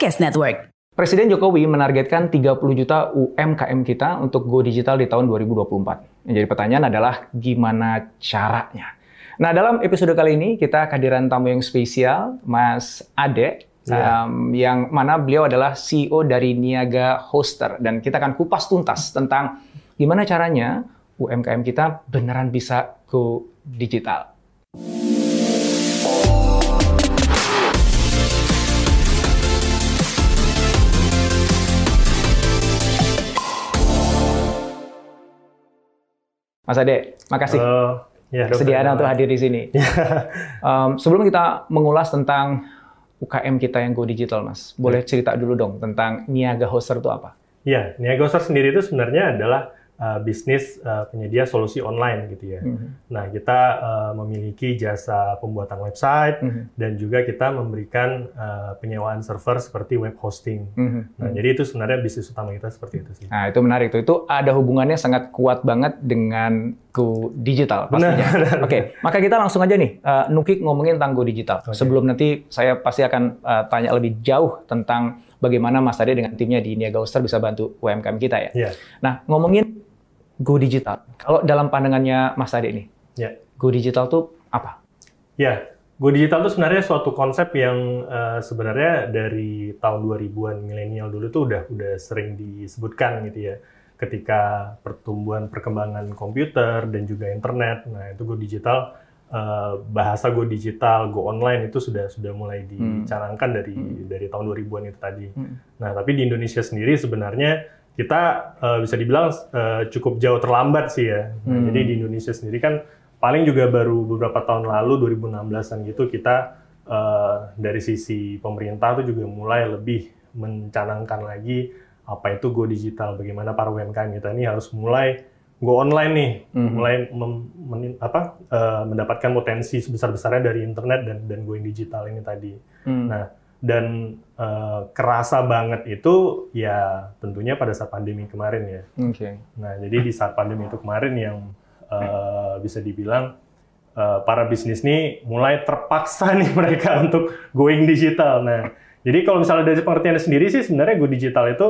Podcast Network. Presiden Jokowi menargetkan 30 juta UMKM kita untuk go digital di tahun 2024. Yang jadi pertanyaan adalah gimana caranya? Nah, dalam episode kali ini kita kehadiran tamu yang spesial, Mas Ade, Iya. um, yang mana beliau adalah CEO dari Niaga Hoster. Dan kita akan kupas tuntas tentang gimana caranya UMKM kita beneran bisa go digital. Mas Ade, makasih. Halo. Ya, kesediaan untuk hadir di sini. Um, sebelum kita mengulas tentang UKM kita yang go digital, Mas, boleh cerita dulu dong tentang Niaga Hoster itu apa? Ya, Niaga Hoster sendiri itu sebenarnya adalah uh, bisnis uh, penyedia solusi online gitu ya. Mhm. Nah, kita uh, memiliki jasa pembuatan website Mhm. dan juga kita memberikan uh, penyewaan server seperti web hosting. Mhm. Nah, jadi itu sebenarnya bisnis utama kita seperti itu sih. Nah, itu menarik tuh. Itu ada hubungannya sangat kuat banget dengan go digital pastinya. Oke, maka kita langsung aja nih, uh, Nukik ngomongin tentang go digital. Oke. Sebelum nanti saya pasti akan uh, tanya lebih jauh tentang bagaimana Mas Ade dengan timnya di Niaga Hoster bisa bantu UMKM kita ya. Ya, Nah, ngomongin go digital. Kalau dalam pandangannya Mas Ade nih, ya. go digital tuh apa? Ya, Go Digital itu sebenarnya suatu konsep yang eh, sebenarnya dari tahun 2000-an milenial dulu tuh udah udah sering disebutkan gitu ya. Ketika pertumbuhan perkembangan komputer dan juga internet, nah itu Go Digital eh, bahasa Go Digital, Go Online itu sudah sudah mulai dicanangkan dari dari tahun 2000-an itu tadi. Hmm. Nah, tapi di Indonesia sendiri sebenarnya kita eh, bisa dibilang eh, cukup jauh terlambat sih ya. Nah, Hmm. Jadi di Indonesia sendiri kan paling juga baru beberapa tahun lalu 2016-an gitu kita eh, dari sisi pemerintah tuh juga mulai lebih mencanangkan lagi apa itu go digital, bagaimana para UMKM kita ini harus mulai go online nih, Mhm. mulai mem- men- apa eh, mendapatkan potensi sebesar-besarnya dari internet dan dan going digital ini tadi. Hmm. Nah, dan eh, kerasa banget itu ya tentunya pada saat pandemi kemarin ya. Oke. Nah, jadi di saat pandemi itu kemarin yang eh, bisa dibilang eh, para bisnis nih mulai terpaksa nih mereka untuk going digital. Nah, jadi kalau misalnya dari pengertian sendiri sih sebenarnya go digital itu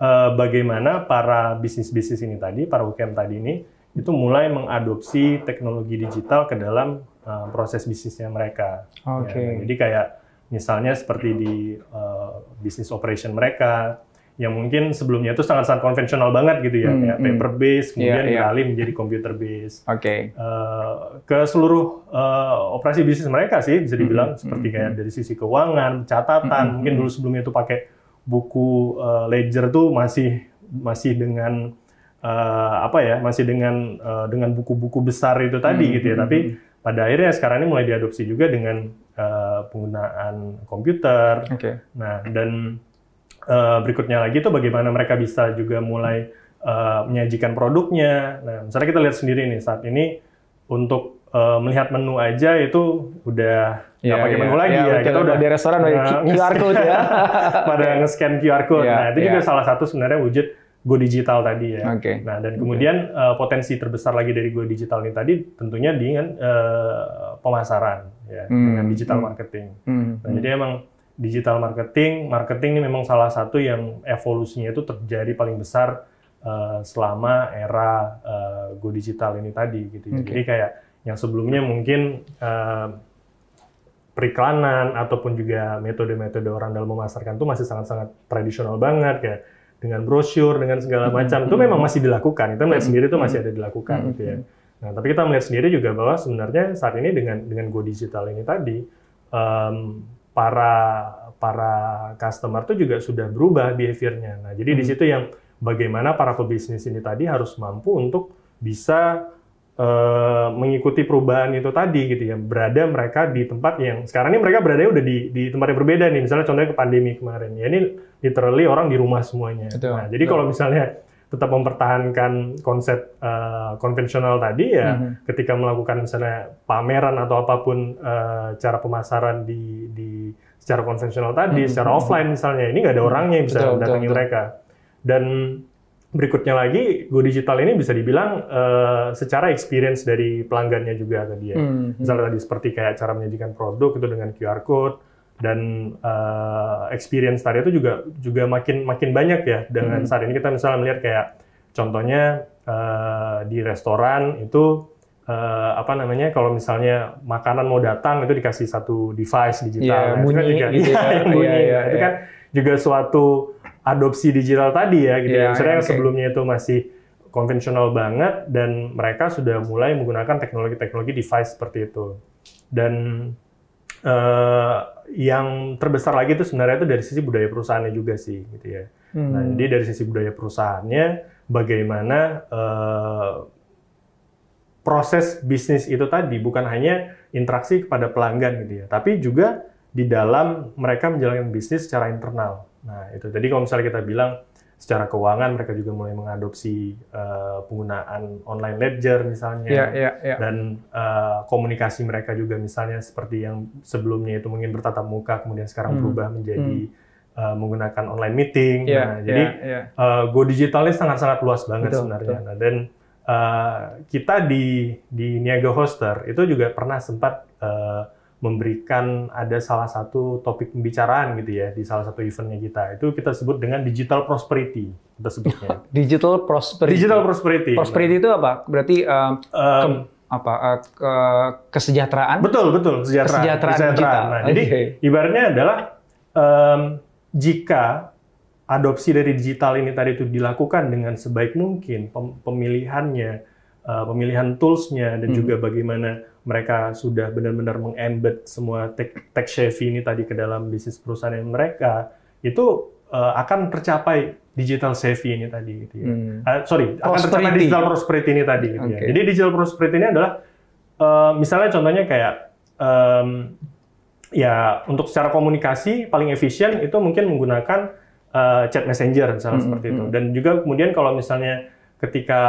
eh, bagaimana para bisnis-bisnis ini tadi, para UKM tadi ini itu mulai mengadopsi teknologi digital ke dalam eh, proses bisnisnya mereka. Oke. Ya, jadi kayak misalnya seperti di uh, bisnis operation mereka yang mungkin sebelumnya itu sangat-sangat konvensional banget gitu ya, Hmm, kayak hmm. paper based, kemudian Iya, iya. beralih menjadi computer based. Oke. Uh, ke seluruh uh, operasi bisnis mereka sih bisa dibilang Hmm, seperti hmm, kayak dari sisi keuangan, catatan, Hmm, mungkin hmm. dulu sebelumnya itu pakai buku uh, ledger tuh masih masih dengan uh, apa ya, masih dengan uh, dengan buku-buku besar itu tadi Hmm, gitu ya, hmm, tapi pada akhirnya sekarang ini mulai diadopsi juga dengan uh, penggunaan komputer. Oke. Nah, dan uh, berikutnya lagi tuh bagaimana mereka bisa juga mulai uh, menyajikan produknya. Nah, misalnya kita lihat sendiri nih saat ini untuk uh, melihat menu aja itu udah nggak Iya, pakai iya. menu lagi Iya, ya. betul. Kita udah di restoran udah Nah, QR code ya. pada nge-scan QR code. Iya, nah, itu juga iya. salah satu sebenarnya wujud Go Digital tadi ya. Oke. Nah, dan kemudian uh, potensi terbesar lagi dari Go Digital ini tadi tentunya dengan uh, pemasaran ya, Hmm, dengan digital hmm. marketing. Hmm. Nah, jadi emang digital marketing, marketing ini memang salah satu yang evolusinya itu terjadi paling besar uh, selama era uh, Go Digital ini tadi gitu. Oke. Jadi kayak yang sebelumnya mungkin uh, periklanan ataupun juga metode-metode orang dalam memasarkan itu masih sangat-sangat tradisional banget kayak dengan brosur dengan segala Hmm, macam itu hmm. memang masih dilakukan. Kita melihat Hmm, sendiri itu hmm. masih ada dilakukan Hmm, gitu ya. hmm. Nah, tapi kita melihat sendiri juga bahwa sebenarnya saat ini dengan dengan Go Digital ini tadi em, para para customer tuh juga sudah berubah behaviornya. Nah, jadi di Hmm. situ yang bagaimana para pebisnis ini tadi harus mampu untuk bisa uh, mengikuti perubahan itu tadi gitu ya. Berada mereka di tempat yang sekarang ini mereka berada udah di di tempat yang berbeda nih. Misalnya contohnya ke pandemi kemarin. Ya ini literally orang di rumah semuanya. Betul, nah, jadi betul. kalau misalnya tetap mempertahankan konsep uh, konvensional tadi ya Mhm. ketika melakukan misalnya pameran atau apa pun uh, cara pemasaran di di secara konvensional tadi Mhm. secara offline misalnya ini nggak ada orangnya yang bisa Betul, mendatangi betul. mereka dan berikutnya lagi Go Digital ini bisa dibilang uh, secara experience dari pelanggannya juga tadi ya Hmm. misalnya tadi seperti kayak cara menyajikan produk itu dengan QR code dan uh, experience tadi itu juga juga makin makin banyak ya dengan Hmm. saat ini kita misalnya melihat kayak contohnya uh, di restoran itu uh, apa namanya kalau misalnya makanan mau datang itu dikasih satu device digital Iya, Nah, itu kan bunyi juga, gitu iya, ya. yang bunyi. Iya, iya, Nah, itu iya. kan juga suatu adopsi digital tadi ya gitu Iya. Misalnya iya, yang oke. sebelumnya itu masih konvensional banget dan mereka sudah mulai menggunakan teknologi-teknologi device seperti itu. Dan yang terbesar lagi itu sebenarnya itu dari sisi budaya perusahaannya juga sih gitu ya. Hmm. Nah, jadi dari sisi budaya perusahaannya bagaimana eh, proses bisnis itu tadi bukan hanya interaksi kepada pelanggan gitu ya, tapi juga di dalam mereka menjalankan bisnis secara internal. Nah, itu. Jadi kalau misalnya kita bilang secara keuangan mereka juga mulai mengadopsi eh, penggunaan online ledger misalnya Iya, iya, iya. dan eh, komunikasi mereka juga misalnya seperti yang sebelumnya itu mungkin bertatap muka kemudian sekarang Hmm. berubah menjadi eh, menggunakan online meeting. Iya, Nah, jadi iya, iya. eh, go digital ini sangat-sangat luas banget Betul, sebenarnya. betul. Nah, dan eh, kita di di Niaga Hoster itu juga pernah sempat eh, memberikan ada salah satu topik pembicaraan gitu ya di salah satu eventnya kita. Itu kita sebut dengan digital prosperity kita sebutnya. Digital prosperity. digital prosperity. prosperity itu apa? Berarti um, Em, ke- apa? uh, ke- kesejahteraan? Betul, betul, sejahtera. Kesejahteraan digital. Nah, jadi Oke. ibaratnya adalah em, jika adopsi dari digital ini tadi itu dilakukan dengan sebaik mungkin, pem- pemilihannya, eh, pemilihan toolsnya, dan Hmm. juga bagaimana mereka sudah benar-benar mengembed semua tech, tech savvy ini tadi ke dalam bisnis perusahaan mereka, itu eh, akan tercapai digital savvy ini tadi. Gitu ya. Hmm. Ah, sorry, akan tercapai Prosperity. digital prosperity ini tadi. Gitu ya. Oke. Jadi digital prosperity ini adalah eh, misalnya contohnya kayak em, ya untuk secara komunikasi paling efisien itu mungkin menggunakan eh, chat messenger misalnya Hmm, seperti itu. hmm. Dan juga kemudian kalau misalnya ketika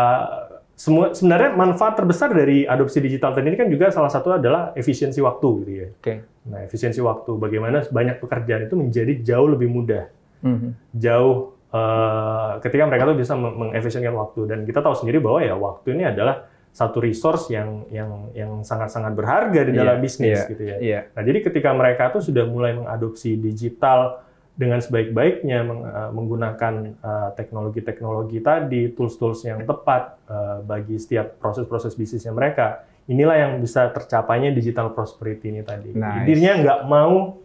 semua sebenarnya manfaat terbesar dari adopsi digital tadi ini kan juga salah satu adalah efisiensi waktu gitu ya. Oke. Nah, efisiensi waktu bagaimana banyak pekerjaan itu menjadi jauh lebih mudah Mhm. jauh eh, ketika mereka tuh bisa meng- mengefisienkan waktu dan kita tahu sendiri bahwa ya waktu ini adalah satu resource yang yang yang sangat-sangat berharga di dalam Iya, bisnis iya, gitu ya. Iya. Nah, jadi ketika mereka tuh sudah mulai mengadopsi digital dengan sebaik-baiknya eh, menggunakan eh, teknologi-teknologi tadi, tools-tools yang tepat eh, bagi setiap proses-proses bisnisnya mereka, inilah yang bisa tercapainya digital prosperity ini tadi. Nice. Dirinya nggak mau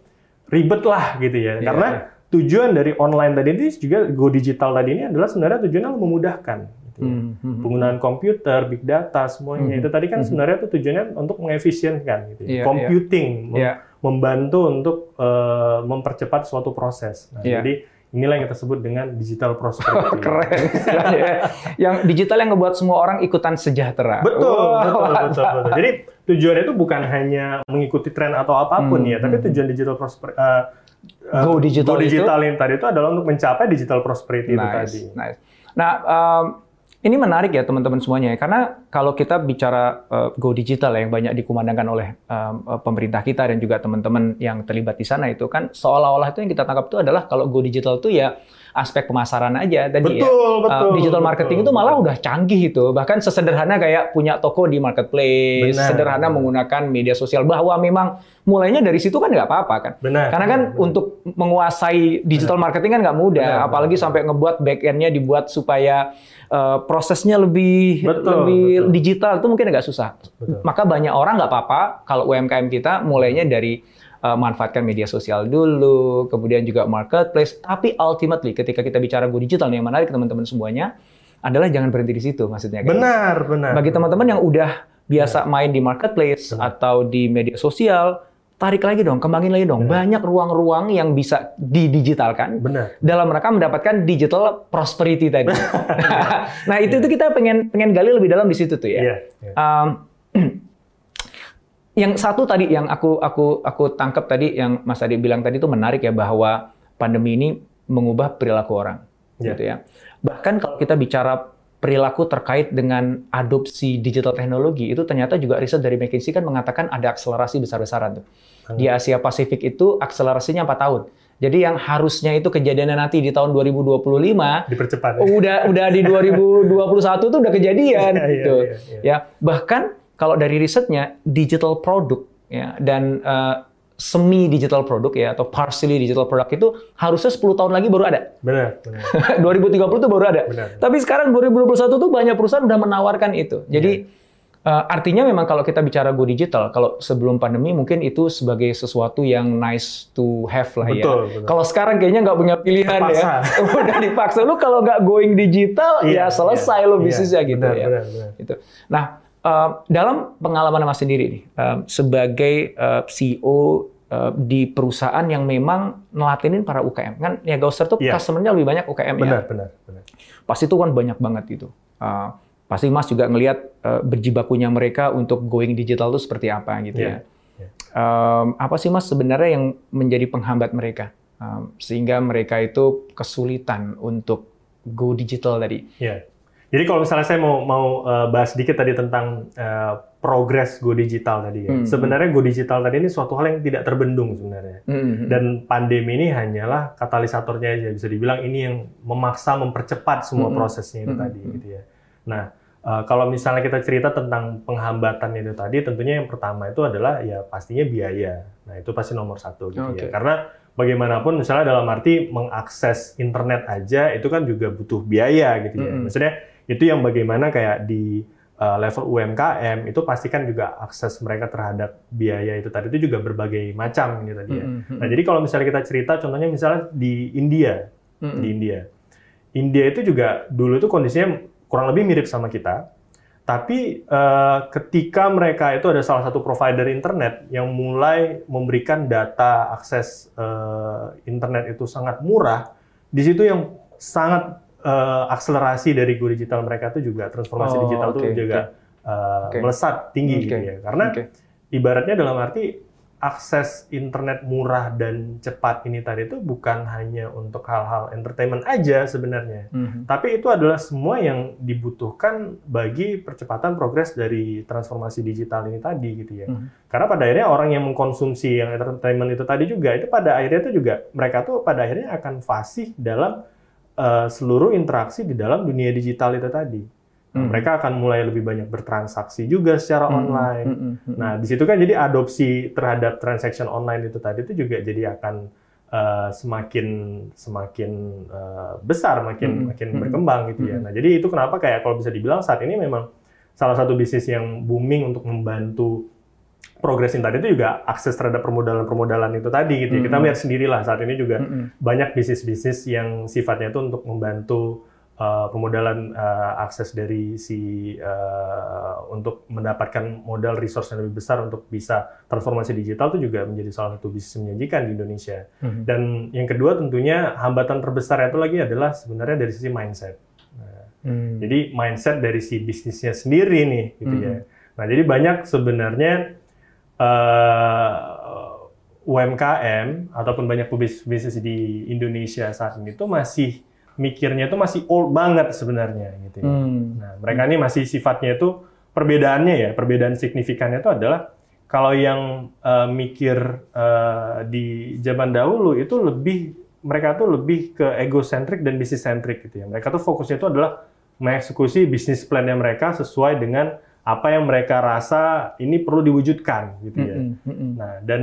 ribet lah gitu ya, Iya, karena tujuan dari online tadi ini juga go digital tadi ini adalah sebenarnya tujuannya memudahkan. gitu ya. Hmm, hmm, Penggunaan komputer, big data, semuanya Mhm. itu tadi kan Mhm. sebenarnya tuh tujuannya untuk mengefisienkan, gitu ya. Iya, computing, Iya. Membantu untuk eh, mempercepat suatu proses. Nah, Iya. Jadi inilah yang kita sebut dengan digital prosperity. Keren. ya. yang digital yang ngebuat semua orang ikutan sejahtera. Betul, Wah, betul, betul, mantap. betul. Jadi tujuannya itu bukan hanya mengikuti tren atau apa pun Hmm, ya, tapi hmm. tujuan digital prosper eh, eh, Go digital go itu? digital ini tadi itu adalah untuk mencapai digital prosperity itu Nice, tadi. nice. Nah, um, ini menarik ya teman-teman semuanya ya, karena kalau kita bicara uh, go digital ya, yang banyak dikumandangkan oleh um, uh, pemerintah kita dan juga teman-teman yang terlibat di sana itu kan seolah-olah itu yang kita tangkap itu adalah kalau go digital itu ya aspek pemasaran aja tadi ya. Betul, Uh, betul. digital betul, marketing itu malah udah canggih itu. Bahkan sesederhana kayak punya toko di marketplace, Benar. sederhana menggunakan media sosial bahwa memang mulainya dari situ kan nggak apa-apa kan. Benar. Karena kan benar. untuk menguasai digital marketing kan nggak mudah, Benar, apalagi benar. sampai ngebuat back end-nya dibuat supaya uh, prosesnya lebih Betul, lebih betul. digital itu mungkin agak susah. Betul. Maka banyak orang nggak apa-apa kalau UMKM kita mulainya dari uh, manfaatkan media sosial dulu, kemudian juga marketplace. Tapi ultimately ketika kita bicara go digital nih, yang menarik teman-teman semuanya adalah jangan berhenti di situ maksudnya. kan? Benar, benar. Bagi teman-teman yang udah biasa main di marketplace Benar. atau di media sosial, tarik lagi dong, kembangin lagi dong. Benar. Banyak ruang-ruang yang bisa didigitalkan Benar. dalam rangka mendapatkan digital prosperity tadi. nah itu itu kita pengen pengen gali lebih dalam di situ tuh ya. Iya. iya. Um, yang satu tadi yang aku aku aku tangkap tadi yang Mas Adi bilang tadi itu menarik ya bahwa pandemi ini mengubah perilaku orang, Ya. gitu ya. Bahkan kalau kita bicara perilaku terkait dengan adopsi digital teknologi itu ternyata juga riset dari McKinsey kan mengatakan ada akselerasi besar-besaran tuh. Di Asia Pasifik itu akselerasinya 4 tahun. Jadi yang harusnya itu kejadiannya nanti di tahun 2025 Dipercepat. ya. udah udah di 2021 tuh udah kejadian Iya, iya, gitu. iya, iya. Ya, bahkan kalau dari risetnya digital product ya dan eh, semi digital product ya atau partially digital product itu harusnya 10 tahun lagi baru ada. Benar. Benar. 2030 tuh baru ada. Benar. Tapi sekarang 2021 tuh banyak perusahaan udah menawarkan itu. Jadi Iya. eh, artinya memang kalau kita bicara go digital, kalau sebelum pandemi mungkin itu sebagai sesuatu yang nice to have lah ya. Betul, betul. Kalau sekarang kayaknya nggak punya pilihan Terpaksa. ya. Udah dipaksa. Lu kalau nggak going digital Iya, ya selesai iya, lo iya. bisnisnya gitu Benar, ya. benar, benar. Gitu. Nah, eh, dalam pengalaman Mas sendiri nih, eh, sebagai eh, CEO eh, di perusahaan yang memang nelatinin para UKM. Kan ya Gauser tuh Iya. customer-nya lebih banyak UKM ya Benar, benar, benar. pasti itu kan banyak banget gitu. Uh, pasti Mas juga ngelihat uh, berjibakunya mereka untuk going digital itu seperti apa gitu Iya, ya. Um, apa sih Mas sebenarnya yang menjadi penghambat mereka Um, sehingga mereka itu kesulitan untuk go digital tadi? Ya. Jadi kalau misalnya saya mau mau eh, bahas sedikit tadi tentang eh, progres go digital tadi ya. Hmm. Sebenarnya go digital tadi ini suatu hal yang tidak terbendung sebenarnya. Mhm. Dan pandemi ini hanyalah katalisatornya aja bisa dibilang ini yang memaksa mempercepat semua Mm-mm. prosesnya itu Mm-mm. tadi gitu ya. Nah, eh, kalau misalnya kita cerita tentang penghambatan itu tadi tentunya yang pertama itu adalah ya pastinya biaya. Nah, itu pasti nomor satu gitu Oke. ya. Karena bagaimanapun misalnya dalam arti mengakses internet aja itu kan juga butuh biaya gitu ya. Mm-mm. Maksudnya itu yang bagaimana kayak di uh, level UMKM itu pastikan juga akses mereka terhadap biaya itu tadi itu juga berbagai macam gitu tadi ya. Nah, jadi kalau misalnya kita cerita contohnya misalnya di India, Mhm. di India. India itu juga dulu itu kondisinya kurang lebih mirip sama kita. Tapi eh, ketika mereka itu ada salah satu provider internet yang mulai memberikan data akses eh, internet itu sangat murah, di situ yang sangat eh, akselerasi dari go digital mereka itu juga transformasi Oh, digital itu oke, juga eh, Oke. melesat tinggi Oke. gitu ya. Karena Oke. ibaratnya dalam arti akses internet murah dan cepat ini tadi itu bukan hanya untuk hal-hal entertainment aja sebenarnya. Mhm. Tapi itu adalah semua yang dibutuhkan bagi percepatan progres dari transformasi digital ini tadi gitu ya. Mhm. Karena pada akhirnya orang yang mengkonsumsi yang entertainment itu tadi juga itu pada akhirnya itu juga mereka tuh pada akhirnya akan fasih dalam eh, seluruh interaksi di dalam dunia digital itu tadi. Nah, Mhm. Mereka akan mulai lebih banyak bertransaksi juga secara Mhm. online. Mhm. Mhm. Nah, di situ kan jadi adopsi terhadap transaction online itu tadi itu juga jadi akan eh, semakin semakin eh, besar, makin Mm-mm. makin Mm-mm. berkembang gitu ya. Mm-mm. Nah, jadi itu kenapa kayak kalau bisa dibilang saat ini memang salah satu bisnis yang booming untuk membantu progres tadi itu juga akses terhadap permodalan-permodalan itu tadi gitu ya. Kita Mm-mm. lihat sendirilah saat ini juga Mhm. banyak bisnis-bisnis yang sifatnya itu untuk membantu uh, permodalan uh, akses dari si uh, untuk mendapatkan modal resource yang lebih besar untuk bisa transformasi digital itu juga menjadi salah satu bisnis menjanjikan di Indonesia. Mhm. Dan yang kedua tentunya hambatan terbesar itu lagi adalah sebenarnya dari sisi mindset. Nah, Mhm. jadi mindset dari si bisnisnya sendiri nih, gitu ya. Nah, jadi banyak sebenarnya eh, UMKM ataupun banyak bisnis di Indonesia saat ini tuh masih mikirnya tuh masih old banget sebenarnya, gitu ya. Mhm. Nah, mereka ini masih sifatnya itu perbedaannya ya, perbedaan signifikannya itu adalah kalau yang eh, mikir eh, di zaman dahulu itu lebih mereka tuh lebih ke egocentrik dan bisnis centric gitu ya. Mereka tuh fokusnya itu adalah mengeksekusi bisnis plan-nya mereka sesuai dengan apa yang mereka rasa ini perlu diwujudkan gitu ya. Mhm. Mhm. Nah, dan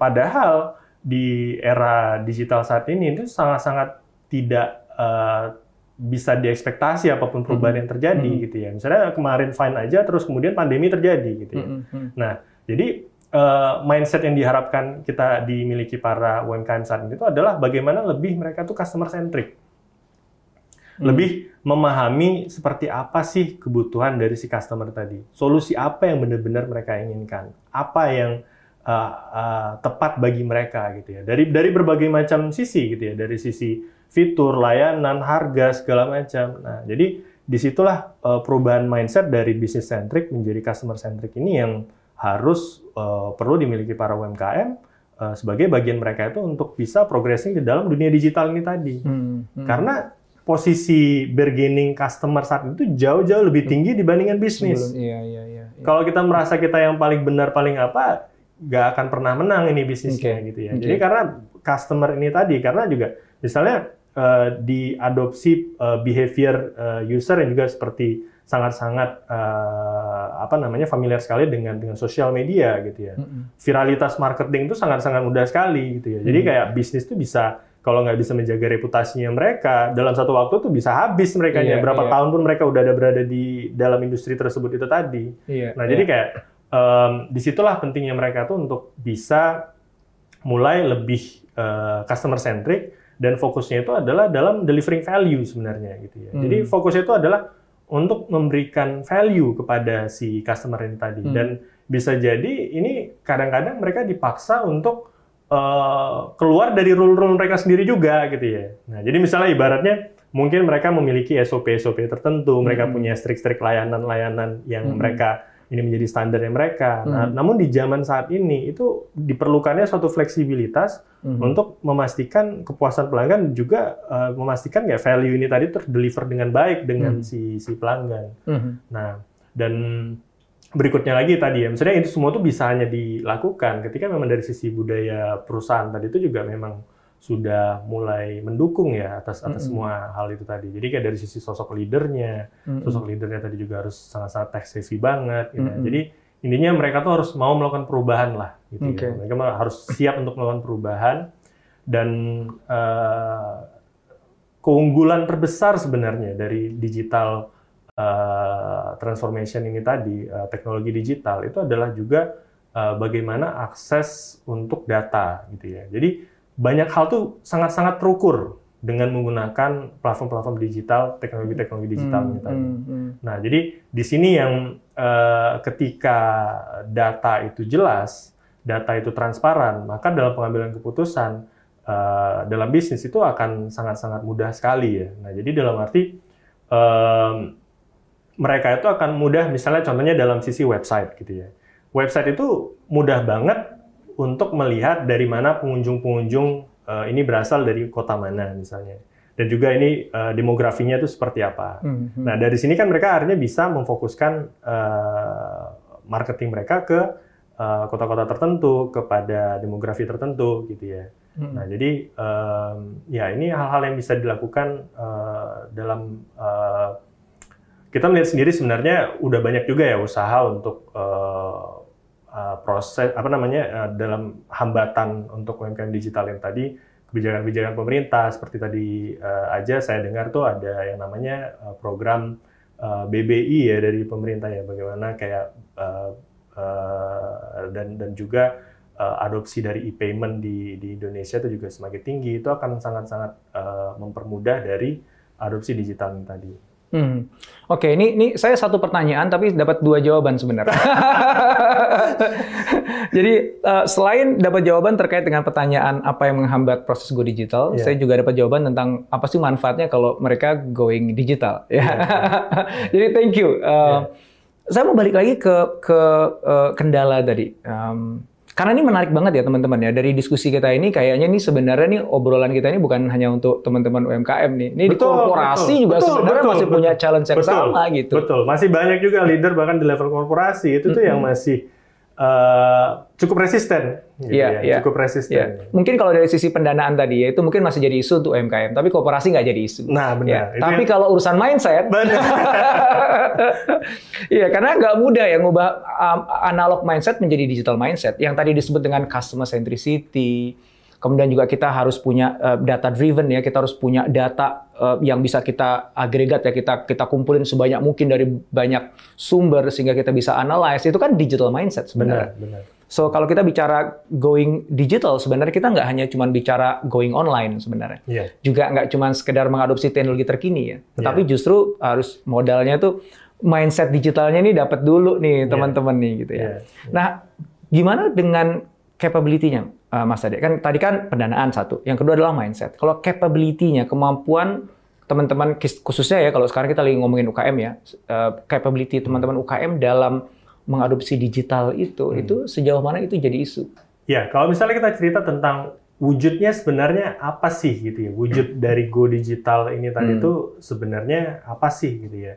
padahal di era digital saat ini itu sangat-sangat tidak eh, bisa diekspektasi apa pun perubahan yang terjadi Mhm. gitu ya. Misalnya kemarin fine aja, terus kemudian pandemi terjadi gitu ya. Mhm. Nah, jadi eh, mindset yang diharapkan kita dimiliki para UMKM saat ini itu adalah bagaimana lebih mereka tuh customer centric Hmm. lebih memahami seperti apa sih kebutuhan dari si customer tadi. Solusi apa yang benar-benar mereka inginkan. Apa yang uh, uh, tepat bagi mereka gitu ya. Dari dari berbagai macam sisi gitu ya, dari sisi fitur, layanan, harga segala macam. Nah, jadi di situlah uh, perubahan mindset dari business centric menjadi customer centric ini yang harus uh, perlu dimiliki para UMKM uh, sebagai bagian mereka itu untuk bisa progressing di dalam dunia digital ini tadi. Hmm, hmm. Karena posisi bargaining customer saat itu jauh-jauh lebih tinggi dibandingkan bisnis. iya, iya, iya, iya. Kalau kita merasa kita yang paling benar, paling apa, nggak akan pernah menang ini bisnisnya okay. gitu ya. Okay. Jadi karena customer ini tadi, karena juga misalnya uh, diadopsi uh, behavior uh, user yang juga seperti sangat-sangat uh, apa namanya familiar sekali dengan dengan sosial media gitu ya. Mm -hmm. Viralitas marketing itu sangat-sangat mudah sekali gitu ya. Jadi mm -hmm. kayak bisnis itu bisa kalau nggak bisa menjaga reputasinya mereka dalam satu waktu tuh bisa habis mereka yeah, berapa yeah. tahun pun mereka udah ada berada di dalam industri tersebut itu tadi. Yeah, nah yeah. jadi kayak um, di situlah pentingnya mereka tuh untuk bisa mulai lebih uh, customer centric dan fokusnya itu adalah dalam delivering value sebenarnya gitu ya. Hmm. Jadi fokusnya itu adalah untuk memberikan value kepada si customer ini tadi hmm. dan bisa jadi ini kadang-kadang mereka dipaksa untuk uh, keluar dari rule-rule mereka sendiri juga gitu ya. Nah, jadi misalnya ibaratnya mungkin mereka memiliki SOP-SOP tertentu, mereka hmm. punya strict-strict layanan-layanan yang hmm. mereka ini menjadi standarnya mereka. Hmm. Nah, namun di zaman saat ini itu diperlukannya suatu fleksibilitas hmm. untuk memastikan kepuasan pelanggan juga uh, memastikan nggak value ini tadi terdeliver dengan baik dengan hmm. si si pelanggan. Hmm. Nah, dan berikutnya lagi tadi ya, misalnya itu semua tuh bisa hanya dilakukan ketika memang dari sisi budaya perusahaan tadi itu juga memang sudah mulai mendukung ya atas atas mm -hmm. semua hal itu tadi. Jadi kayak dari sisi sosok leadernya, mm -hmm. sosok leadernya tadi juga harus sangat-sangat tech savvy banget. Gitu. Mm -hmm. Jadi intinya mereka tuh harus mau melakukan perubahan lah. Gitu okay. ya. Mereka harus siap untuk melakukan perubahan dan uh, keunggulan terbesar sebenarnya dari digital uh, transformation ini tadi uh, teknologi digital itu adalah juga uh, bagaimana akses untuk data gitu ya. Jadi banyak hal tuh sangat-sangat terukur dengan menggunakan platform-platform digital, teknologi-teknologi digital hmm, tadi. Hmm, hmm. Nah, jadi di sini yang uh, ketika data itu jelas, data itu transparan, maka dalam pengambilan keputusan uh, dalam bisnis itu akan sangat-sangat mudah sekali ya. Nah, jadi dalam arti um, mereka itu akan mudah, misalnya contohnya dalam sisi website gitu ya. Website itu mudah banget untuk melihat dari mana pengunjung-pengunjung uh, ini berasal dari kota mana misalnya. Dan juga ini uh, demografinya itu seperti apa. Hmm, hmm. Nah dari sini kan mereka akhirnya bisa memfokuskan uh, marketing mereka ke kota-kota uh, tertentu, kepada demografi tertentu gitu ya. Hmm. Nah jadi um, ya ini hal-hal yang bisa dilakukan uh, dalam uh, kita melihat sendiri sebenarnya udah banyak juga ya usaha untuk uh, uh, proses apa namanya uh, dalam hambatan untuk UMKM digital yang tadi kebijakan-kebijakan pemerintah seperti tadi uh, aja saya dengar tuh ada yang namanya uh, program uh, BBI ya dari pemerintah ya bagaimana kayak uh, uh, dan dan juga uh, adopsi dari e-payment di di Indonesia itu juga semakin tinggi itu akan sangat-sangat uh, mempermudah dari adopsi digital tadi. Hmm. Oke, ini ini saya satu pertanyaan tapi dapat dua jawaban sebenarnya. Jadi uh, selain dapat jawaban terkait dengan pertanyaan apa yang menghambat proses go digital, yeah. saya juga dapat jawaban tentang apa sih manfaatnya kalau mereka going digital. Ya. Yeah. Jadi thank you. Uh, yeah. Saya mau balik lagi ke ke uh, kendala tadi. Um, karena ini menarik banget ya teman-teman ya dari diskusi kita ini kayaknya nih sebenarnya nih obrolan kita ini bukan hanya untuk teman-teman UMKM nih. Ini betul, di korporasi betul, juga betul, sebenarnya betul, masih betul, punya challenge yang betul, sama gitu. Betul, masih banyak juga leader bahkan di level korporasi itu tuh mm -hmm. yang masih uh, cukup resisten. Gitu yeah, ya, yeah. Cukup resisten. Yeah. Mungkin kalau dari sisi pendanaan tadi ya itu mungkin masih jadi isu untuk UMKM, tapi korporasi nggak jadi isu. Nah benar. Ya. Tapi yang... kalau urusan mindset, Iya karena nggak mudah ya ngubah um, analog mindset menjadi digital mindset. Yang tadi disebut dengan customer centricity, Kemudian juga kita harus punya uh, data driven ya, kita harus punya data uh, yang bisa kita agregat ya, kita kita kumpulin sebanyak mungkin dari banyak sumber sehingga kita bisa analyze. Itu kan digital mindset sebenarnya. Benar, benar. So kalau kita bicara going digital sebenarnya kita nggak hanya cuma bicara going online sebenarnya. Yeah. Juga nggak cuma sekedar mengadopsi teknologi terkini ya, tetapi yeah. justru harus modalnya tuh mindset digitalnya ini dapat dulu nih iya. teman-teman yeah. nih gitu ya. Yeah. Yeah. Nah, gimana dengan capability-nya, uh, Mas Ade? Kan tadi kan pendanaan satu, yang kedua adalah mindset. Kalau capability-nya, kemampuan teman-teman khususnya ya kalau sekarang kita lagi ngomongin UKM ya, uh, capability teman-teman UKM dalam mengadopsi digital itu, hmm. itu sejauh mana itu jadi isu? Ya, kalau misalnya kita cerita tentang wujudnya sebenarnya apa sih gitu ya? Wujud dari Go Digital ini tadi itu hmm. sebenarnya apa sih gitu ya?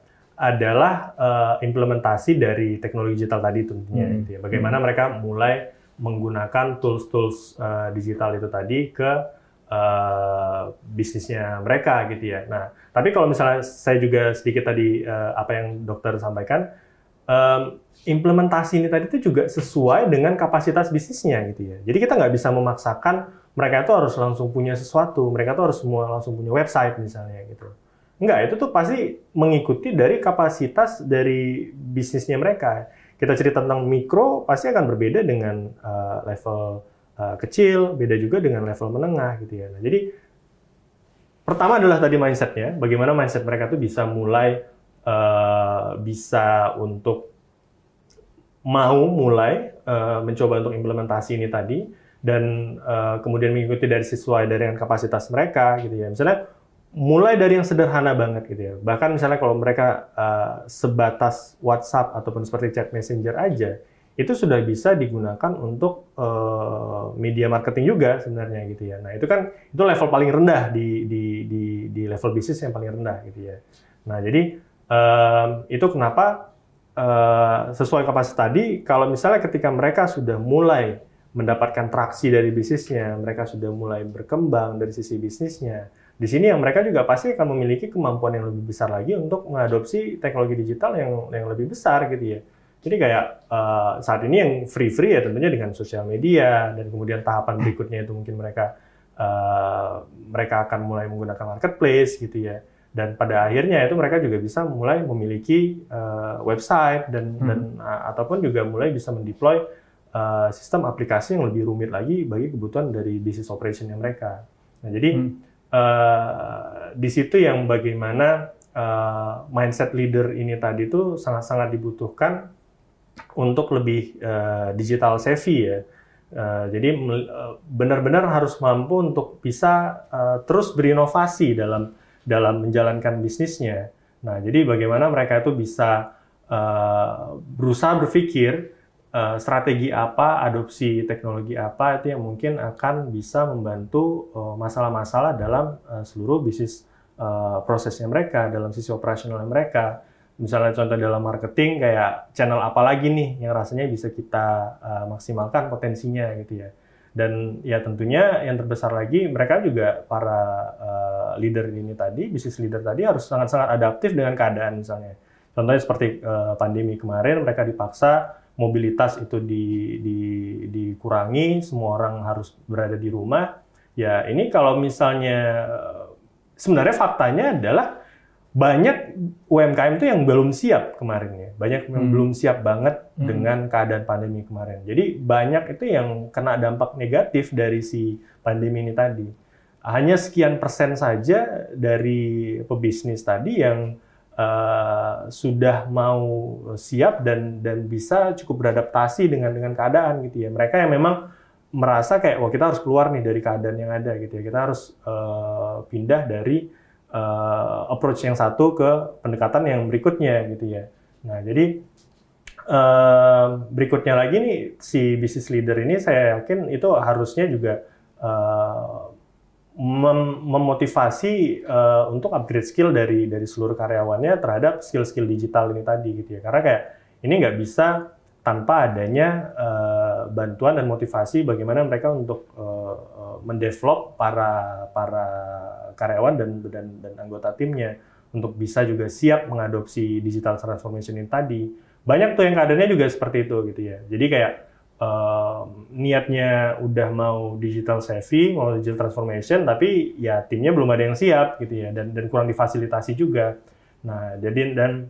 adalah uh, implementasi dari teknologi digital tadi tentunya. Hmm. Gitu ya. Bagaimana hmm. mereka mulai menggunakan tools-tools uh, digital itu tadi ke uh, bisnisnya mereka gitu ya. Nah, tapi kalau misalnya saya juga sedikit tadi uh, apa yang dokter sampaikan, um, implementasi ini tadi itu juga sesuai dengan kapasitas bisnisnya gitu ya. Jadi kita nggak bisa memaksakan mereka itu harus langsung punya sesuatu, mereka tuh harus semua langsung punya website misalnya gitu. Enggak, itu tuh pasti mengikuti dari kapasitas dari bisnisnya mereka. Kita cerita tentang mikro, pasti akan berbeda dengan uh, level uh, kecil, beda juga dengan level menengah gitu ya. Nah, jadi pertama adalah tadi mindsetnya, bagaimana mindset mereka tuh bisa mulai uh, bisa untuk mau mulai uh, mencoba untuk implementasi ini tadi dan uh, kemudian mengikuti dari sesuai dengan kapasitas mereka gitu ya. Misalnya mulai dari yang sederhana banget gitu ya. Bahkan misalnya kalau mereka uh, sebatas WhatsApp ataupun seperti chat messenger aja, itu sudah bisa digunakan untuk uh, media marketing juga sebenarnya gitu ya. Nah itu kan itu level paling rendah di di di, di level bisnis yang paling rendah gitu ya. Nah jadi um, itu kenapa uh, sesuai kapasitas tadi, kalau misalnya ketika mereka sudah mulai mendapatkan traksi dari bisnisnya, mereka sudah mulai berkembang dari sisi bisnisnya, di sini yang mereka juga pasti akan memiliki kemampuan yang lebih besar lagi untuk mengadopsi teknologi digital yang yang lebih besar gitu ya. Jadi kayak uh, saat ini yang free-free ya tentunya dengan sosial media dan kemudian tahapan berikutnya itu mungkin mereka uh, mereka akan mulai menggunakan marketplace gitu ya. Dan pada akhirnya itu mereka juga bisa mulai memiliki uh, website dan hmm. dan uh, ataupun juga mulai bisa mendeploy uh, sistem aplikasi yang lebih rumit lagi bagi kebutuhan dari business operation yang mereka. Nah, jadi hmm uh, di situ yang bagaimana uh, mindset leader ini tadi itu sangat-sangat dibutuhkan untuk lebih uh, digital savvy ya. Uh, jadi benar-benar harus mampu untuk bisa uh, terus berinovasi dalam dalam menjalankan bisnisnya. Nah, jadi bagaimana mereka itu bisa uh, berusaha berpikir uh, strategi apa, adopsi teknologi apa itu yang mungkin akan bisa membantu eh, masalah-masalah dalam uh, seluruh bisnis prosesnya mereka, dalam sisi operasional mereka. Misalnya contoh dalam marketing kayak channel apa lagi nih yang rasanya bisa kita maksimalkan potensinya gitu ya. Dan ya tentunya yang terbesar lagi mereka juga para leader ini tadi, bisnis leader tadi harus sangat-sangat adaptif dengan keadaan misalnya. Contohnya seperti pandemi kemarin mereka dipaksa mobilitas itu di, di, dikurangi, semua orang harus berada di rumah. Ya ini kalau misalnya sebenarnya faktanya adalah banyak UMKM itu yang belum siap kemarin ya, banyak yang hmm. belum siap banget hmm. dengan keadaan pandemi kemarin. Jadi banyak itu yang kena dampak negatif dari si pandemi ini tadi. Hanya sekian persen saja dari pebisnis tadi yang uh, sudah mau siap dan dan bisa cukup beradaptasi dengan dengan keadaan gitu ya. Mereka yang memang merasa kayak wah kita harus keluar nih dari keadaan yang ada gitu ya. Kita harus uh, pindah dari uh, approach yang satu ke pendekatan yang berikutnya gitu ya. Nah, jadi uh, berikutnya lagi nih si business leader ini saya yakin itu harusnya juga uh, mem memotivasi uh, untuk upgrade skill dari dari seluruh karyawannya terhadap skill-skill digital ini tadi gitu ya. Karena kayak ini nggak bisa tanpa adanya uh, bantuan dan motivasi bagaimana mereka untuk uh, mendevelop para para karyawan dan dan dan anggota timnya untuk bisa juga siap mengadopsi digital transformation ini tadi. Banyak tuh yang keadaannya juga seperti itu gitu ya. Jadi kayak niatnya udah mau digital savvy, mau digital transformation, tapi ya timnya belum ada yang siap gitu ya, dan dan kurang difasilitasi juga. Nah, jadi dan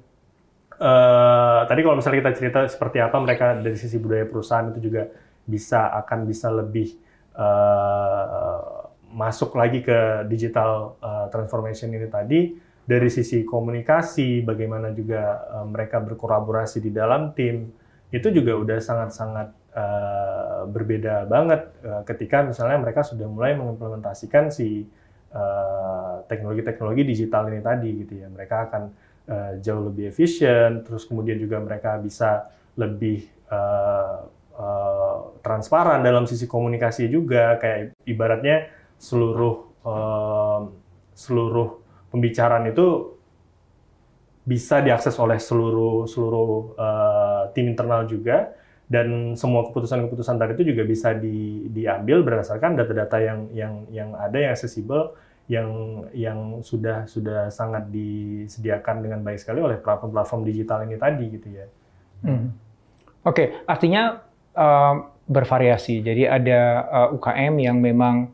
uh, tadi kalau misalnya kita cerita seperti apa mereka dari sisi budaya perusahaan itu juga bisa akan bisa lebih uh, masuk lagi ke digital uh, transformation ini tadi dari sisi komunikasi, bagaimana juga mereka berkolaborasi di dalam tim itu juga udah sangat-sangat uh, berbeda banget uh, ketika misalnya mereka sudah mulai mengimplementasikan si teknologi-teknologi uh, digital ini tadi gitu ya. Mereka akan uh, jauh lebih efisien terus kemudian juga mereka bisa lebih uh, uh, transparan dalam sisi komunikasi juga. Kayak ibaratnya seluruh uh, seluruh pembicaraan itu bisa diakses oleh seluruh seluruh uh, tim internal juga dan semua keputusan-keputusan tadi itu juga bisa di, diambil berdasarkan data-data yang yang yang ada yang accessible yang yang sudah sudah sangat disediakan dengan baik sekali oleh platform-platform digital ini tadi gitu ya. Hmm. Oke, okay, artinya uh, bervariasi. Jadi ada uh, UKM yang memang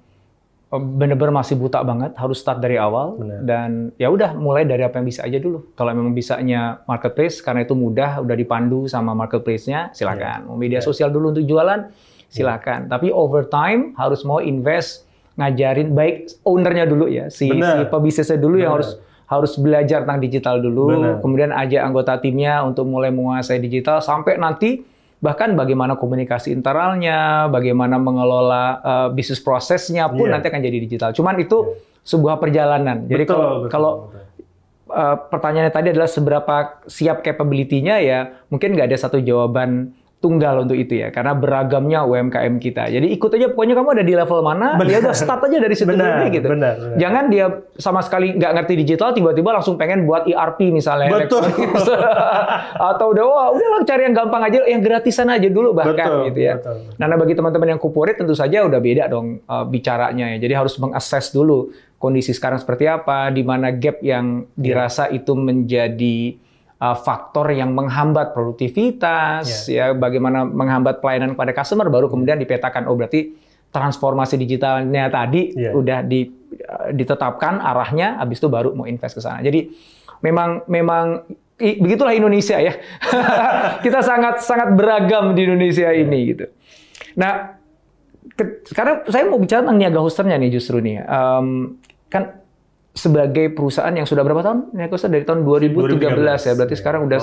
bener-bener masih buta banget, harus start dari awal Bener. dan ya udah mulai dari apa yang bisa aja dulu. Kalau memang bisanya marketplace karena itu mudah, udah dipandu sama marketplace-nya, silakan. Yeah. Mau media yeah. sosial dulu untuk jualan, silakan. Yeah. Tapi over time harus mau invest ngajarin baik ownernya dulu ya, si Bener. si pebisnisnya dulu Bener. yang harus harus belajar tentang digital dulu, Bener. kemudian ajak anggota timnya untuk mulai menguasai digital sampai nanti bahkan bagaimana komunikasi internalnya, bagaimana mengelola uh, bisnis prosesnya pun yeah. nanti akan jadi digital. Cuman itu yeah. sebuah perjalanan. Jadi betul, kalau betul, kalau betul. Uh, pertanyaannya tadi adalah seberapa siap capability-nya ya, mungkin nggak ada satu jawaban tunggal untuk itu ya karena beragamnya UMKM kita. Jadi ikut aja pokoknya kamu ada di level mana, ya udah start aja dari situ benar, dulu gitu. Benar, benar. Jangan dia sama sekali nggak ngerti digital tiba-tiba langsung pengen buat ERP misalnya Betul. atau udah wah udah lah cari yang gampang aja, yang gratisan aja dulu bahkan betul, gitu ya. Betul. Nah, bagi teman-teman yang corporate tentu saja udah beda dong uh, bicaranya ya. Jadi harus mengakses dulu kondisi sekarang seperti apa, di mana gap yang dirasa itu menjadi uh, faktor yang menghambat produktivitas, yeah. ya bagaimana menghambat pelayanan kepada customer, baru kemudian dipetakan oh berarti transformasi digitalnya tadi yeah. udah di, uh, ditetapkan arahnya, habis itu baru mau invest ke sana. Jadi memang memang i, begitulah Indonesia ya. Kita sangat sangat beragam di Indonesia ini gitu. Nah, ke, sekarang saya mau bicara tentang niaga hosternya nih justru nih. Um, kan sebagai perusahaan yang sudah berapa tahun? Ini aku dari tahun 2013, 2013 ya. Berarti ya, sekarang udah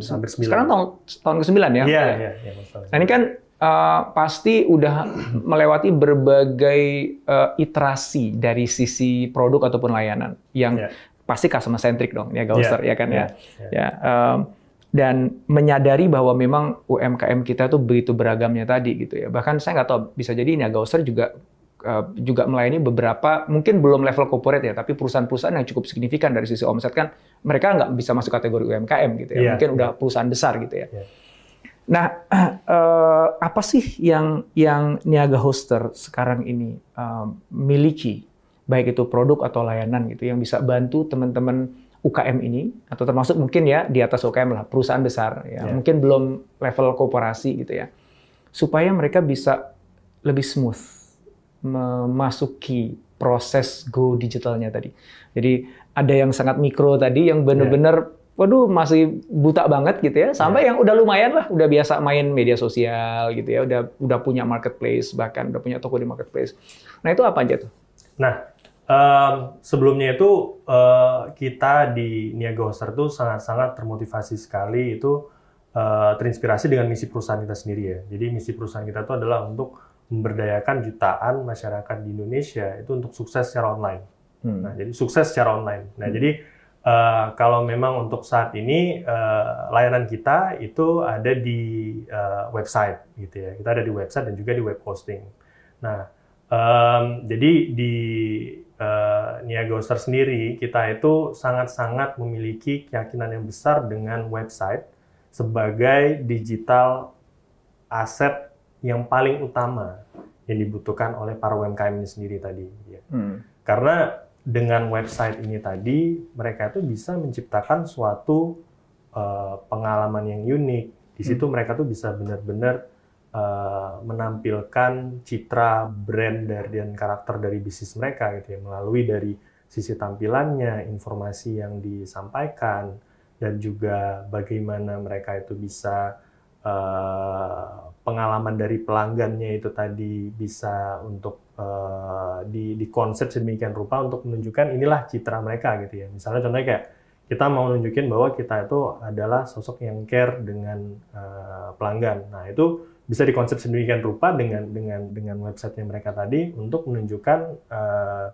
8, sekarang tahun tahun ke-9 ya. Iya, iya, ya, Nah, ini kan uh, pasti udah melewati berbagai uh, iterasi dari sisi produk ataupun layanan yang yeah. pasti customer centric dong, ya Gauster yeah, ya kan yeah, ya. Yeah. ya um, dan menyadari bahwa memang UMKM kita tuh begitu beragamnya tadi gitu ya. Bahkan saya nggak tahu bisa jadi ini Gauster juga Eh, juga melayani beberapa mungkin belum level corporate ya, tapi perusahaan-perusahaan yang cukup signifikan dari sisi omset kan mereka nggak bisa masuk kategori UMKM gitu ya, yeah, mungkin yeah. udah perusahaan besar gitu ya. Yeah. Nah, uh, apa sih yang yang niaga hoster sekarang ini uh, miliki, baik itu produk atau layanan gitu, yang bisa bantu teman-teman UKM ini atau termasuk mungkin ya di atas UKM lah perusahaan besar ya, yeah. mungkin belum level korporasi gitu ya, supaya mereka bisa lebih smooth memasuki proses go digitalnya tadi. Jadi ada yang sangat mikro tadi yang benar-benar yeah. waduh masih buta banget gitu ya, sampai yeah. yang udah lumayan lah, udah biasa main media sosial gitu ya, udah udah punya marketplace bahkan udah punya toko di marketplace. Nah itu apa aja tuh? Nah um, sebelumnya itu uh, kita di Niaga Hoster tuh sangat-sangat termotivasi sekali itu uh, terinspirasi dengan misi perusahaan kita sendiri ya. Jadi misi perusahaan kita itu adalah untuk memberdayakan jutaan masyarakat di Indonesia itu untuk sukses secara online. Hmm. Nah, jadi sukses secara online. Nah, hmm. jadi uh, kalau memang untuk saat ini uh, layanan kita itu ada di uh, website, gitu ya. Kita ada di website dan juga di web hosting. Nah, um, jadi di uh, Niaga sendiri kita itu sangat-sangat memiliki keyakinan yang besar dengan website sebagai digital aset yang paling utama yang dibutuhkan oleh para UMKM ini sendiri tadi. Ya. Hmm. Karena dengan website ini tadi mereka itu bisa menciptakan suatu uh, pengalaman yang unik. Di situ hmm. mereka tuh bisa benar-benar uh, menampilkan citra brand dari dan karakter dari bisnis mereka gitu ya melalui dari sisi tampilannya, informasi yang disampaikan dan juga bagaimana mereka itu bisa uh, pengalaman dari pelanggannya itu tadi bisa untuk uh, di, di konsep sedemikian rupa untuk menunjukkan inilah citra mereka gitu ya. Misalnya contohnya kayak kita mau nunjukin bahwa kita itu adalah sosok yang care dengan uh, pelanggan. Nah itu bisa dikonsep sedemikian rupa dengan dengan dengan websitenya mereka tadi untuk menunjukkan uh,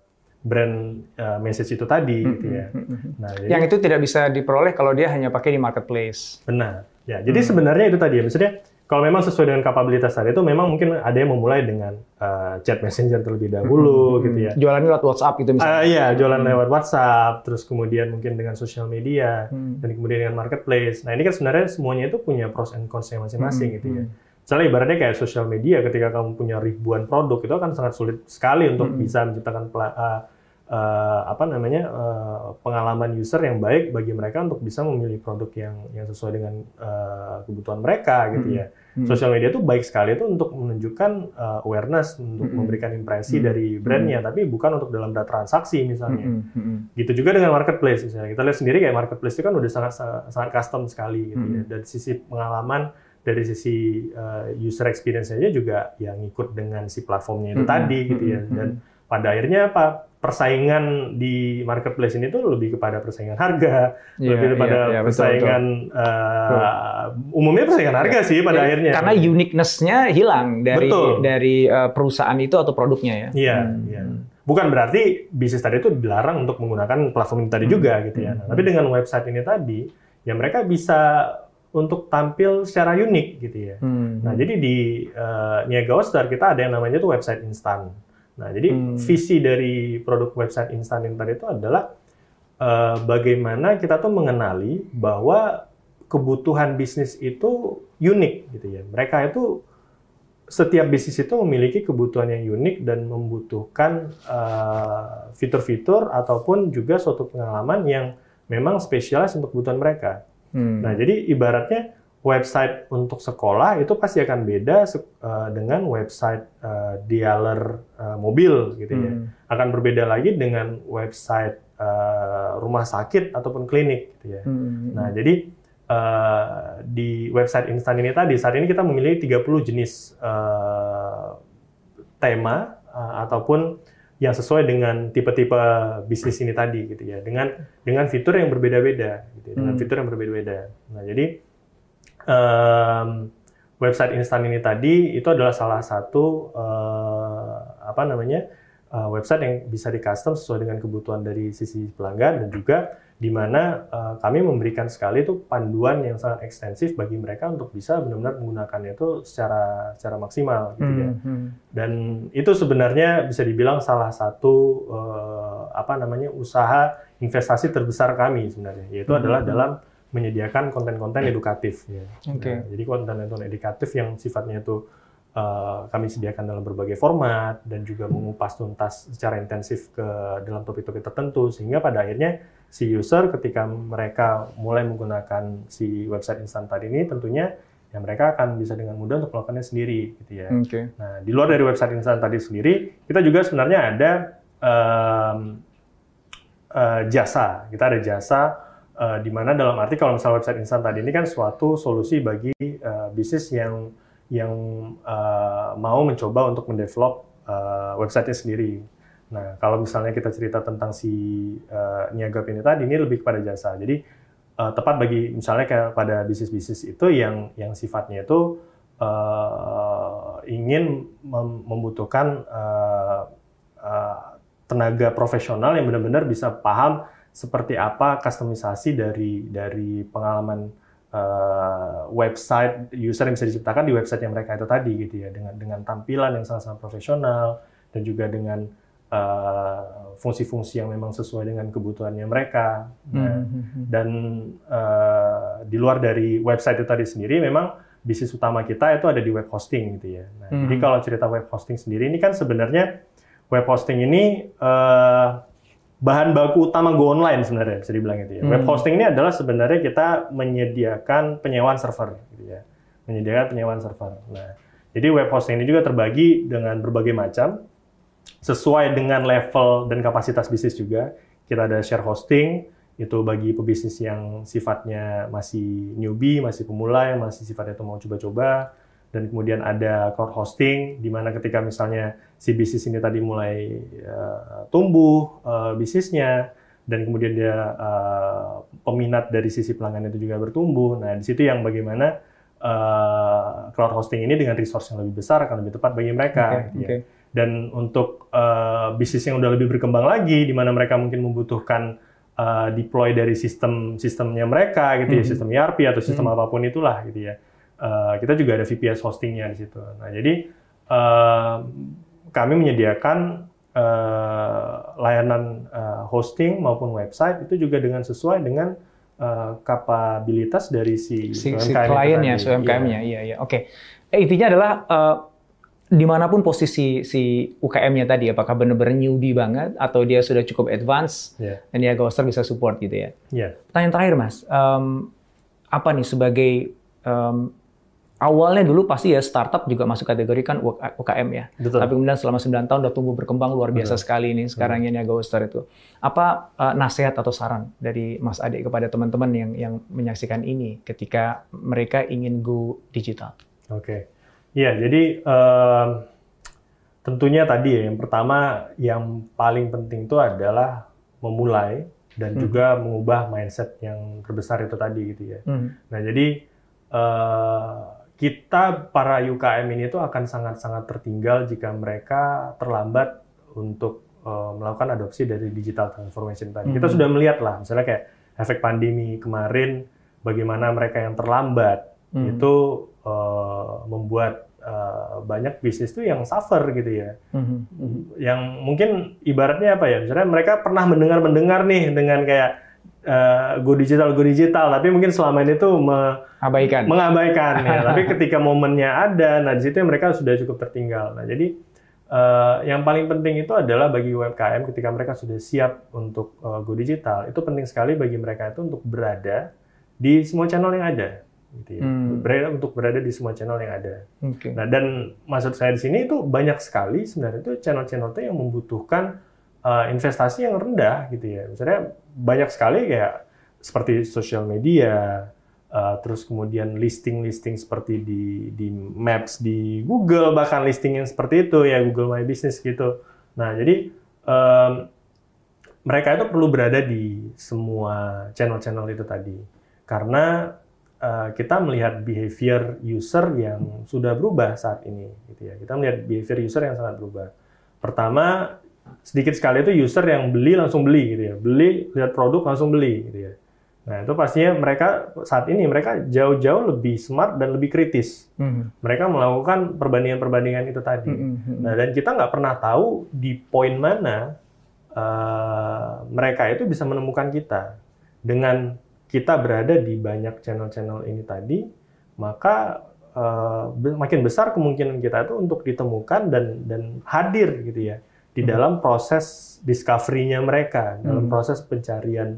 brand uh, message itu tadi hmm, gitu ya. Hmm, hmm, nah, jadi, yang itu tidak bisa diperoleh kalau dia hanya pakai di marketplace. Benar. Ya, jadi hmm. sebenarnya itu tadi ya. Maksudnya kalau memang sesuai dengan kapabilitas tadi itu memang mungkin ada yang memulai dengan uh, chat messenger terlebih dahulu hmm, gitu ya. Jualan lewat WhatsApp gitu misalnya. Uh, iya, jualan hmm. lewat WhatsApp, terus kemudian mungkin dengan sosial media hmm. dan kemudian dengan marketplace. Nah, ini kan sebenarnya semuanya itu punya pros and cons masing-masing hmm. gitu ya. Misalnya ibaratnya kayak sosial media ketika kamu punya ribuan produk itu akan sangat sulit sekali untuk hmm. bisa menciptakan uh, uh, apa namanya uh, pengalaman user yang baik bagi mereka untuk bisa memilih produk yang yang sesuai dengan uh, kebutuhan mereka gitu ya. Hmm. Sosial media itu baik sekali itu untuk menunjukkan uh, awareness untuk hmm. memberikan impresi hmm. dari brandnya, hmm. tapi bukan untuk dalam data transaksi misalnya. Hmm. Hmm. Gitu juga dengan marketplace misalnya. Kita lihat sendiri kayak marketplace itu kan udah sangat sangat custom sekali gitu ya. hmm. ya. Dari sisi pengalaman dari sisi uh, user experience-nya juga yang ikut dengan si platformnya itu hmm. tadi gitu ya. Dan pada akhirnya apa? Persaingan di marketplace ini tuh lebih kepada persaingan harga, yeah, lebih kepada yeah, yeah, persaingan betul, betul. Uh, umumnya persaingan harga sih pada yeah, akhirnya. Karena uniqueness-nya hilang dari betul. dari uh, perusahaan itu atau produknya ya. Iya, yeah, hmm. yeah. Bukan berarti bisnis tadi itu dilarang untuk menggunakan platform ini tadi hmm. juga gitu ya. Nah, tapi dengan website ini tadi, ya mereka bisa untuk tampil secara unik gitu ya. Hmm. Nah, jadi di uh, Niaga Star kita ada yang namanya tuh website instan. Nah, jadi hmm. visi dari produk website instan tadi itu adalah uh, bagaimana kita tuh mengenali bahwa kebutuhan bisnis itu unik gitu ya. Mereka itu setiap bisnis itu memiliki kebutuhan yang unik dan membutuhkan uh, fitur-fitur ataupun juga suatu pengalaman yang memang spesialis untuk kebutuhan mereka. Hmm. Nah, jadi ibaratnya website untuk sekolah itu pasti akan beda uh, dengan website uh, dealer uh, mobil gitu ya. Hmm. Akan berbeda lagi dengan website uh, rumah sakit ataupun klinik gitu ya. Hmm. Nah, jadi uh, di website instan ini tadi saat ini kita memilih 30 jenis uh, tema uh, ataupun yang sesuai dengan tipe-tipe bisnis ini tadi gitu ya. Dengan dengan fitur yang berbeda-beda gitu ya. Dengan hmm. fitur yang berbeda-beda. Nah, jadi um, website instan ini tadi itu adalah salah satu uh, apa namanya uh, website yang bisa di custom sesuai dengan kebutuhan dari sisi pelanggan dan juga di mana uh, kami memberikan sekali itu panduan yang sangat ekstensif bagi mereka untuk bisa benar-benar menggunakannya itu secara secara maksimal gitu ya. Hmm. Dan itu sebenarnya bisa dibilang salah satu uh, apa namanya usaha investasi terbesar kami sebenarnya yaitu hmm. adalah dalam menyediakan konten-konten edukatif. Ya. Okay. Nah, jadi konten-konten edukatif yang sifatnya itu uh, kami sediakan dalam berbagai format dan juga mengupas tuntas secara intensif ke dalam topik-topik tertentu sehingga pada akhirnya si user ketika mereka mulai menggunakan si website instan tadi ini tentunya ya mereka akan bisa dengan mudah untuk melakukannya sendiri gitu ya. Okay. Nah di luar dari website instan tadi sendiri kita juga sebenarnya ada um, uh, jasa kita ada jasa uh, di mana dalam arti kalau misalnya website instan tadi ini kan suatu solusi bagi uh, bisnis yang yang uh, mau mencoba untuk mendevelop uh, websitenya sendiri. Nah, kalau misalnya kita cerita tentang si uh, Niagap ini tadi, ini lebih kepada jasa. Jadi uh, tepat bagi misalnya pada bisnis-bisnis itu yang yang sifatnya itu uh, ingin mem membutuhkan uh, uh, tenaga profesional yang benar-benar bisa paham seperti apa customisasi dari dari pengalaman uh, website user yang bisa diciptakan di website yang mereka itu tadi gitu ya dengan dengan tampilan yang sangat-sangat profesional dan juga dengan eh, fungsi-fungsi uh, yang memang sesuai dengan kebutuhannya mereka nah, mm -hmm. dan uh, di luar dari website itu tadi sendiri memang bisnis utama kita itu ada di web hosting gitu ya nah, mm -hmm. jadi kalau cerita web hosting sendiri ini kan sebenarnya web hosting ini uh, bahan baku utama Go Online sebenarnya bisa dibilang itu ya. Hmm. Web hosting ini adalah sebenarnya kita menyediakan penyewaan server gitu ya. Menyediakan penyewaan server. Nah, Jadi web hosting ini juga terbagi dengan berbagai macam, sesuai dengan level dan kapasitas bisnis juga. Kita ada share hosting, itu bagi pebisnis yang sifatnya masih newbie, masih pemula, yang masih sifatnya itu mau coba-coba. Dan kemudian ada cloud hosting, di mana ketika misalnya si bisnis ini tadi mulai uh, tumbuh uh, bisnisnya, dan kemudian dia uh, peminat dari sisi pelanggan itu juga bertumbuh. Nah, di situ yang bagaimana uh, cloud hosting ini dengan resource yang lebih besar akan lebih tepat bagi mereka. Okay, gitu ya. okay. Dan untuk uh, bisnis yang udah lebih berkembang lagi, di mana mereka mungkin membutuhkan uh, deploy dari sistem sistemnya mereka, gitu ya, Mhm. sistem ERP atau sistem Mhm. apa pun itulah, gitu ya. Uh, kita juga ada VPS hostingnya di situ. Nah, jadi uh, kami menyediakan uh, layanan uh, hosting maupun website itu juga dengan sesuai dengan uh, kapabilitas dari si, si, si kliennya, si UMKM-nya, iya iya. Oke. Eh, intinya adalah eh, di mana pun posisi si UKM-nya tadi, apakah benar-benar newbie banget atau dia sudah cukup advance Iya, dan dia Ghoster bisa support gitu ya. iya. Pertanyaan terakhir mas, Em, apa nih sebagai em, awalnya dulu pasti ya startup juga masuk kategori kan UKM ya. Betul. Tapi kemudian selama 9 tahun udah tumbuh berkembang luar biasa sekali ini sekarang ini Ghoster itu. Apa eh, nasihat atau saran dari Mas Ade kepada teman-teman yang yang menyaksikan ini ketika mereka ingin go digital? Oke. Iya, jadi em, tentunya tadi ya, yang pertama yang paling penting itu adalah memulai dan Hmm. juga mengubah mindset yang terbesar itu tadi gitu ya. Hmm. Nah, jadi eh, kita para UKM ini tuh akan sangat-sangat tertinggal jika mereka terlambat untuk eh, melakukan adopsi dari digital transformation tadi. Kita Mhm. sudah melihat lah, misalnya kayak efek pandemi kemarin, bagaimana mereka yang terlambat Hmm. itu eh, membuat eh, banyak bisnis tuh yang suffer gitu ya. Hmm. Hmm. Yang mungkin ibaratnya apa ya? Misalnya mereka pernah mendengar-mendengar nih dengan kayak eh, go digital, go digital, tapi mungkin selama ini tuh me- Abaikan. mengabaikan ya. Tapi ketika momennya ada, nah di situ mereka sudah cukup tertinggal. Nah jadi eh, yang paling penting itu adalah bagi UMKM ketika mereka sudah siap untuk eh, go digital, itu penting sekali bagi mereka itu untuk berada di semua channel yang ada. Gitu ya. Hmm. Berada untuk berada di semua channel yang ada. Oke. Nah, dan maksud saya di sini itu banyak sekali sebenarnya itu channel-channel itu yang membutuhkan uh, investasi yang rendah gitu ya. Misalnya banyak sekali kayak seperti sosial media, uh, terus kemudian listing-listing seperti di di Maps di Google bahkan listing yang seperti itu ya Google My Business gitu. Nah, jadi um, mereka itu perlu berada di semua channel-channel itu tadi karena uh, kita melihat behavior user yang sudah berubah saat ini gitu ya kita melihat behavior user yang sangat berubah pertama sedikit sekali itu user yang beli langsung beli gitu ya beli lihat produk langsung beli gitu ya nah itu pastinya mereka saat ini mereka jauh-jauh lebih smart dan lebih kritis Hmm. mereka melakukan perbandingan-perbandingan itu tadi Hmm. Hmm. Nah, dan kita nggak pernah tahu di poin mana eh, mereka itu bisa menemukan kita. Dengan kita berada di banyak channel-channel ini tadi, maka be- makin besar kemungkinan kita itu untuk ditemukan dan dan hadir gitu ya di Hmm. dalam proses discovery-nya mereka, dalam Hmm. proses pencarian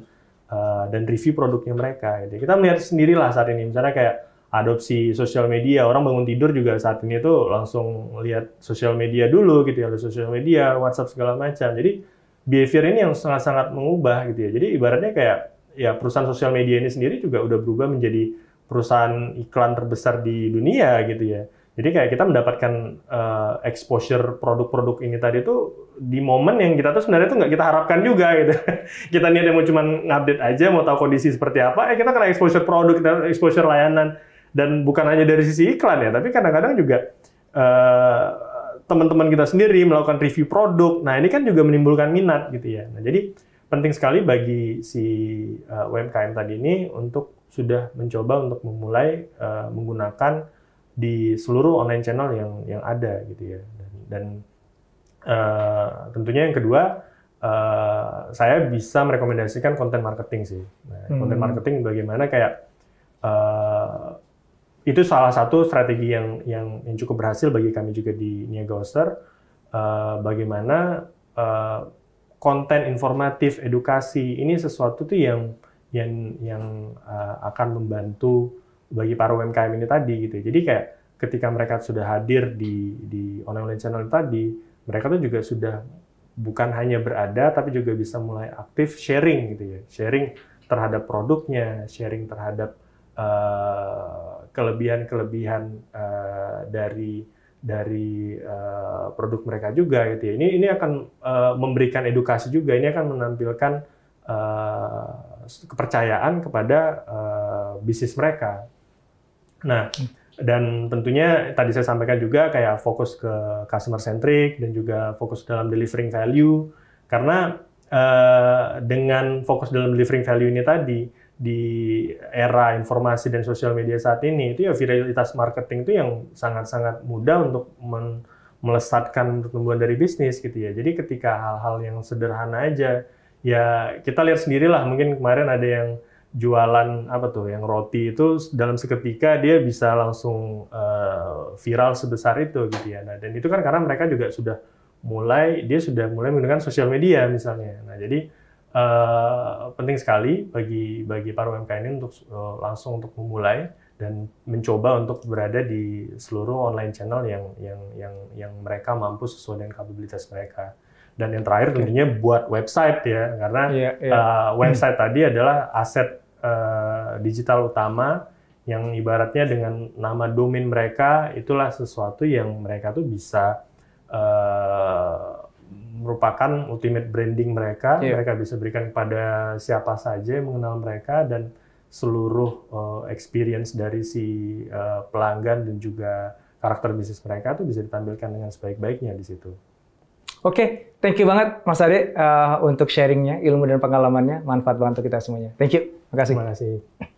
eh, dan review produknya mereka. Gitu. Kita melihat sendirilah saat ini, misalnya kayak adopsi sosial media. Orang bangun tidur juga saat ini tuh langsung lihat sosial media dulu gitu ya, ada sosial media, WhatsApp segala macam. Jadi behavior ini yang sangat-sangat mengubah gitu ya. Jadi ibaratnya kayak ya perusahaan sosial media ini sendiri juga udah berubah menjadi perusahaan iklan terbesar di dunia gitu ya. Jadi kayak kita mendapatkan eh, exposure produk-produk ini tadi tuh di momen yang kita tuh sebenarnya tuh nggak kita harapkan juga gitu. kita niatnya mau cuman ngupdate aja, mau tahu kondisi seperti apa, eh kita kena exposure produk, kita exposure layanan dan bukan hanya dari sisi iklan ya, tapi kadang-kadang juga eh, teman-teman kita sendiri melakukan review produk. Nah, ini kan juga menimbulkan minat gitu ya. Nah, jadi penting sekali bagi si eh, UMKM tadi ini untuk sudah mencoba untuk memulai eh, menggunakan di seluruh online channel yang yang ada gitu ya. Dan, dan eh, tentunya yang kedua eh, saya bisa merekomendasikan konten marketing sih. Nah, Hmm. konten marketing bagaimana kayak eh, itu salah satu strategi yang yang yang cukup berhasil bagi kami juga di Niaga Oster. Eh, bagaimana eh, konten informatif, edukasi ini sesuatu tuh yang yang yang eh, akan membantu bagi para UMKM ini tadi gitu. Jadi kayak ketika mereka sudah hadir di di online channel tadi, mereka tuh juga sudah bukan hanya berada tapi juga bisa mulai aktif sharing gitu ya. Sharing terhadap produknya, sharing terhadap uh, kelebihan-kelebihan uh, dari dari uh, produk mereka juga gitu ya. Ini ini akan uh, memberikan edukasi juga. Ini akan menampilkan uh, kepercayaan kepada uh, bisnis mereka. Nah, dan tentunya tadi saya sampaikan juga kayak fokus ke customer centric dan juga fokus dalam delivering value karena uh, dengan fokus dalam delivering value ini tadi di era informasi dan sosial media saat ini itu ya viralitas marketing itu yang sangat-sangat mudah untuk men melesatkan pertumbuhan dari bisnis gitu ya. Jadi ketika hal-hal yang sederhana aja ya kita lihat sendirilah mungkin kemarin ada yang jualan apa tuh yang roti itu dalam seketika dia bisa langsung uh, viral sebesar itu gitu ya. Nah, dan itu kan karena mereka juga sudah mulai dia sudah mulai menggunakan sosial media misalnya. Nah, jadi uh, penting sekali bagi bagi para UMKM ini untuk uh, langsung untuk memulai dan mencoba untuk berada di seluruh online channel yang yang yang yang mereka mampu sesuai dengan kapabilitas mereka. Dan yang terakhir tentunya buat website ya, karena yeah, yeah. Uh, website hmm. tadi adalah aset uh, digital utama yang ibaratnya dengan nama domain mereka itulah sesuatu yang mereka tuh bisa uh, merupakan ultimate branding mereka. Yeah. Mereka bisa berikan kepada siapa saja yang mengenal mereka dan seluruh uh, experience dari si uh, pelanggan dan juga karakter bisnis mereka tuh bisa ditampilkan dengan sebaik-baiknya di situ. Oke, okay, thank you banget Mas Ade uh, untuk sharingnya, ilmu dan pengalamannya, manfaat banget untuk kita semuanya. Thank you, terima kasih. Terima kasih.